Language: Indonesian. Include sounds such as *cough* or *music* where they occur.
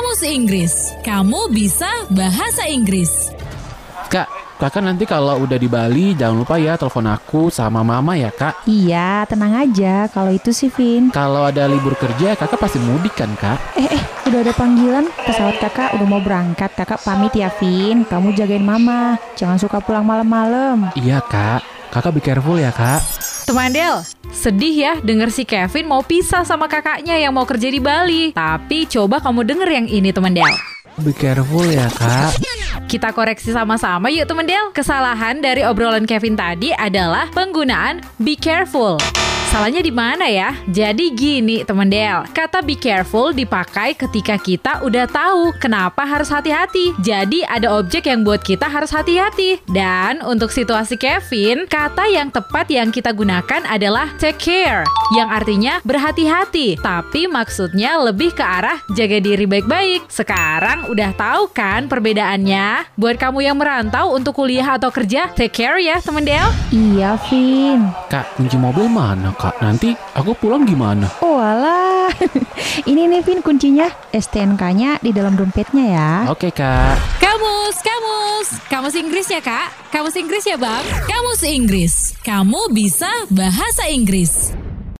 Kamus Inggris. Kamu bisa bahasa Inggris. Kak, kakak nanti kalau udah di Bali jangan lupa ya telepon aku sama mama ya kak. Iya, tenang aja kalau itu sih, Vin. Kalau ada libur kerja kakak pasti mudik kan kak? Eh, eh, udah ada panggilan. Pesawat kakak udah mau berangkat. Kakak pamit ya, Vin. Kamu jagain mama. Jangan suka pulang malam-malam. Iya kak, kakak be careful ya kak. Teman Del, sedih ya denger si Kevin mau pisah sama kakaknya yang mau kerja di Bali. Tapi coba kamu denger yang ini teman Del. Be careful ya kak. Kita koreksi sama-sama yuk teman Del. Kesalahan dari obrolan Kevin tadi adalah penggunaan be careful. Salahnya di mana ya? Jadi gini teman Del, kata be careful dipakai ketika kita udah tahu kenapa harus hati-hati. Jadi ada objek yang buat kita harus hati-hati. Dan untuk situasi Kevin, kata yang tepat yang kita gunakan adalah take care, yang artinya berhati-hati. Tapi maksudnya lebih ke arah jaga diri baik-baik. Sekarang udah tahu kan perbedaannya? Buat kamu yang merantau untuk kuliah atau kerja, take care ya teman Del. Iya, Vin. Kak, kunci mobil mana kak? Nanti aku pulang gimana? Oh alah. *laughs* Ini nih, Vin, kuncinya. STNK-nya di dalam dompetnya ya. Oke kak. Kamus, kamus. Kamus Inggris ya, Kak? Kamus Inggris ya, Bang? Kamus Inggris. Kamu bisa bahasa Inggris.